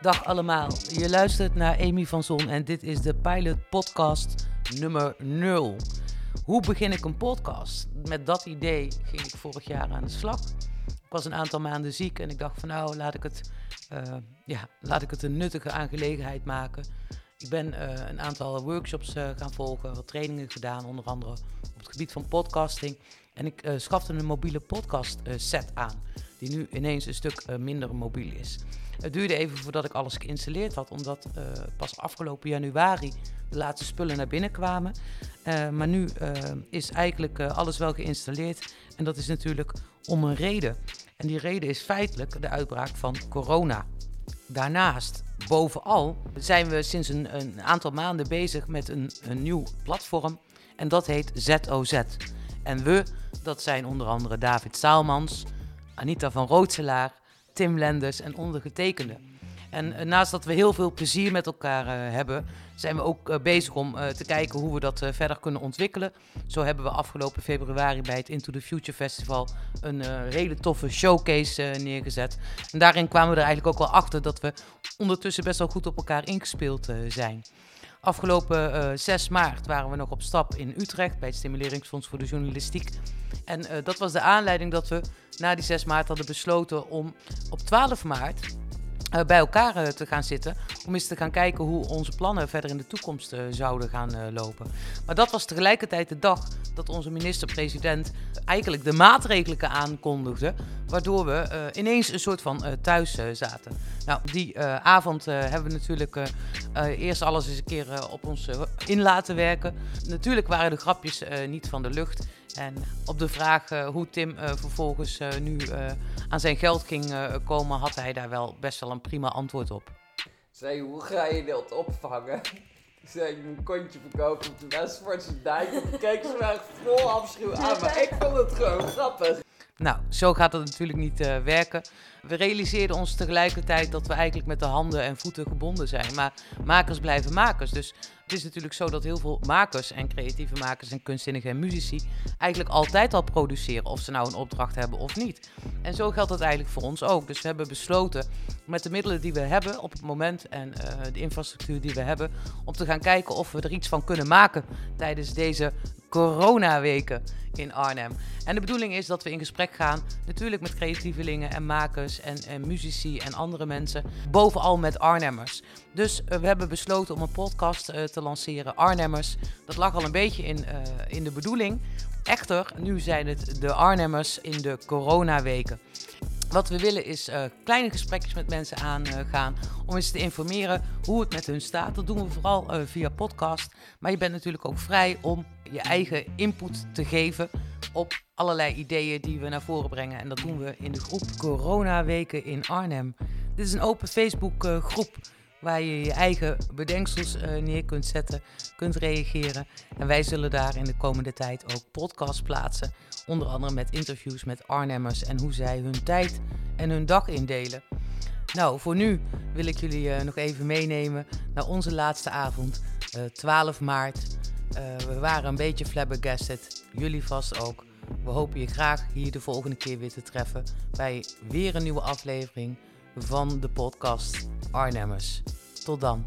Dag allemaal, je luistert naar Amy van Zon en dit is de Pilot Podcast nummer 0. Hoe begin ik een podcast? Met dat idee ging ik vorig jaar aan de slag. Ik was een aantal maanden ziek en ik dacht van nou, laat ik het, uh, ja, laat ik het een nuttige aangelegenheid maken. Ik ben uh, een aantal workshops uh, gaan volgen, wat trainingen gedaan, onder andere op het gebied van podcasting. En ik schafte een mobiele podcast set aan, die nu ineens een stuk minder mobiel is. Het duurde even voordat ik alles geïnstalleerd had, omdat pas afgelopen januari de laatste spullen naar binnen kwamen. Maar nu is eigenlijk alles wel geïnstalleerd. En dat is natuurlijk om een reden. En die reden is feitelijk de uitbraak van corona. Daarnaast, bovenal, zijn we sinds een, een aantal maanden bezig met een, een nieuw platform. En dat heet ZOZ. En we, dat zijn onder andere David Saalmans, Anita van Rootselaar Tim Lenders en ondergetekende. En uh, naast dat we heel veel plezier met elkaar uh, hebben, zijn we ook uh, bezig om te kijken hoe we dat verder kunnen ontwikkelen. Zo hebben we afgelopen februari bij het Into the Future Festival een hele toffe showcase neergezet. En daarin kwamen we er eigenlijk ook wel achter dat we ondertussen best wel goed op elkaar ingespeeld zijn. Afgelopen 6 maart waren we nog op stap in Utrecht bij het Stimuleringsfonds voor de Journalistiek. En uh, dat was de aanleiding dat we na die 6 maart hadden besloten om op 12 maart uh, bij elkaar te gaan zitten. Om eens te gaan kijken hoe onze plannen verder in de toekomst zouden gaan lopen. Maar dat was tegelijkertijd de dag dat onze minister-president eigenlijk de maatregelen aankondigde. Waardoor we ineens een soort van thuis zaten. Nou, die avond hebben we natuurlijk eerst alles eens een keer op ons in laten werken. Natuurlijk waren de grapjes niet van de lucht. En op de vraag hoe Tim vervolgens nu aan zijn geld ging komen, had hij daar wel best wel een prima antwoord op. Zei, hoe ga je dat opvangen? Ik zei, een kontje verkopen op de Westfordse dijk. En keek ze me echt vol afschuw aan, maar ik vond het gewoon grappig. Nou, zo gaat het natuurlijk niet uh, werken. We realiseerden ons tegelijkertijd dat we eigenlijk met de handen en voeten gebonden zijn. Maar makers blijven makers. Dus het is natuurlijk zo dat heel veel makers en creatieve makers en kunstzinnigen en muzici eigenlijk altijd al produceren. Of ze nou een opdracht hebben of niet. En zo geldt dat eigenlijk voor ons ook. Dus we hebben besloten met de middelen die we hebben op het moment en uh, de infrastructuur die we hebben. Om te gaan kijken of we er iets van kunnen maken tijdens deze coronaweken in Arnhem. En de bedoeling is dat we in gesprek gaan, natuurlijk met creatievelingen en makers en, en muzici en andere mensen, bovenal met Arnhemmers. Dus uh, we hebben besloten om een podcast uh, lanceren, Arnhemmers. Dat lag al een beetje in, uh, in de bedoeling. Echter, nu zijn het de Arnhemmers in de coronaweken. Wat we willen is uh, kleine gesprekjes met mensen aangaan uh, om eens te informeren hoe het met hun staat. Dat doen we vooral via podcast. Maar je bent natuurlijk ook vrij om je eigen input te geven op allerlei ideeën die we naar voren brengen. En dat doen we in de groep Corona Weken in Arnhem. Dit is een open Facebook groep waar je je eigen bedenksels uh, neer kunt zetten, kunt reageren. En wij zullen daar in de komende tijd ook podcasts plaatsen. Onder andere met interviews met Arnhemmers en hoe zij hun tijd en hun dag indelen. Nou, voor nu wil ik jullie uh, nog even meenemen naar onze laatste avond, uh, 12 maart. we waren een beetje flabbergasted, jullie vast ook. We hopen je graag hier de volgende keer weer te treffen bij weer een nieuwe aflevering van de podcast Arnhemmers. Tot dan.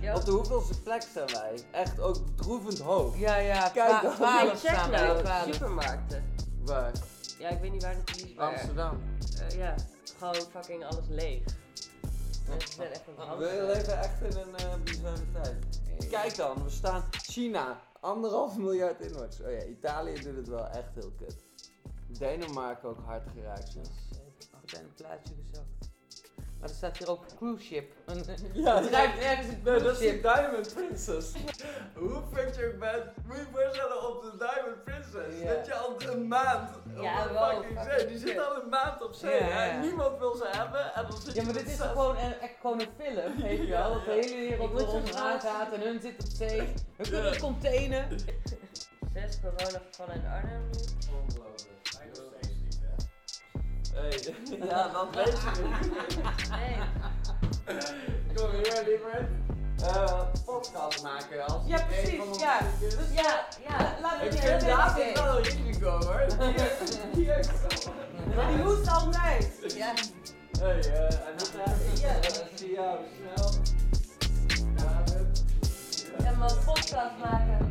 Ja. Op de hoeveelste plek zijn wij? Echt ook bedroevend hoog. Ja, ja, Kijk dan. twaalf Nee, check staan nou. twaalf. Supermarkten. Waar? Ja, ik weet niet waar het is. maar, Amsterdam. eh, ja, gewoon fucking alles leeg. Echt het We leven echt in een uh, bizarre tijd. Kijk dan, we staan China, anderhalf miljard inwaarts. Oh ja, Italië doet het wel echt heel kut. Denemarken ook hard geraakt. We zijn een plaatje gezakt. Maar er staat hier ook cruise ship. Een, Ja, het ruikt ergens een Nee, cruise dat is de ship. Diamond Princess. Hoe vind je bent? Moet je voorstellen op de Diamond Princess? Ja. Dat je al een maand op Ja, een wel, fucking zee. Die zit al een maand op zee. Ja, ja. Niemand wil ze hebben. En dan zit Ja, maar dit is toch gewoon een, echt gewoon een film, weet je wel? Dat de hele wereld graag- aangaat en hun zit op zee. We kunnen het containen. Zes coronagevallen in Arnhem nu. Ongelooflijk. Hey, ja, dat weet je niet. Nee. Kom hier, liever. Eh, podcast maken als Ja, precies, ja. Dus ja, ja, laat Ik het niet David wel een risico hoor. Die- heeft zo- Maar die hoest altijd. Ja. Hey, eh, Anita. Ja. snel. Ja, En mijn podcast maken.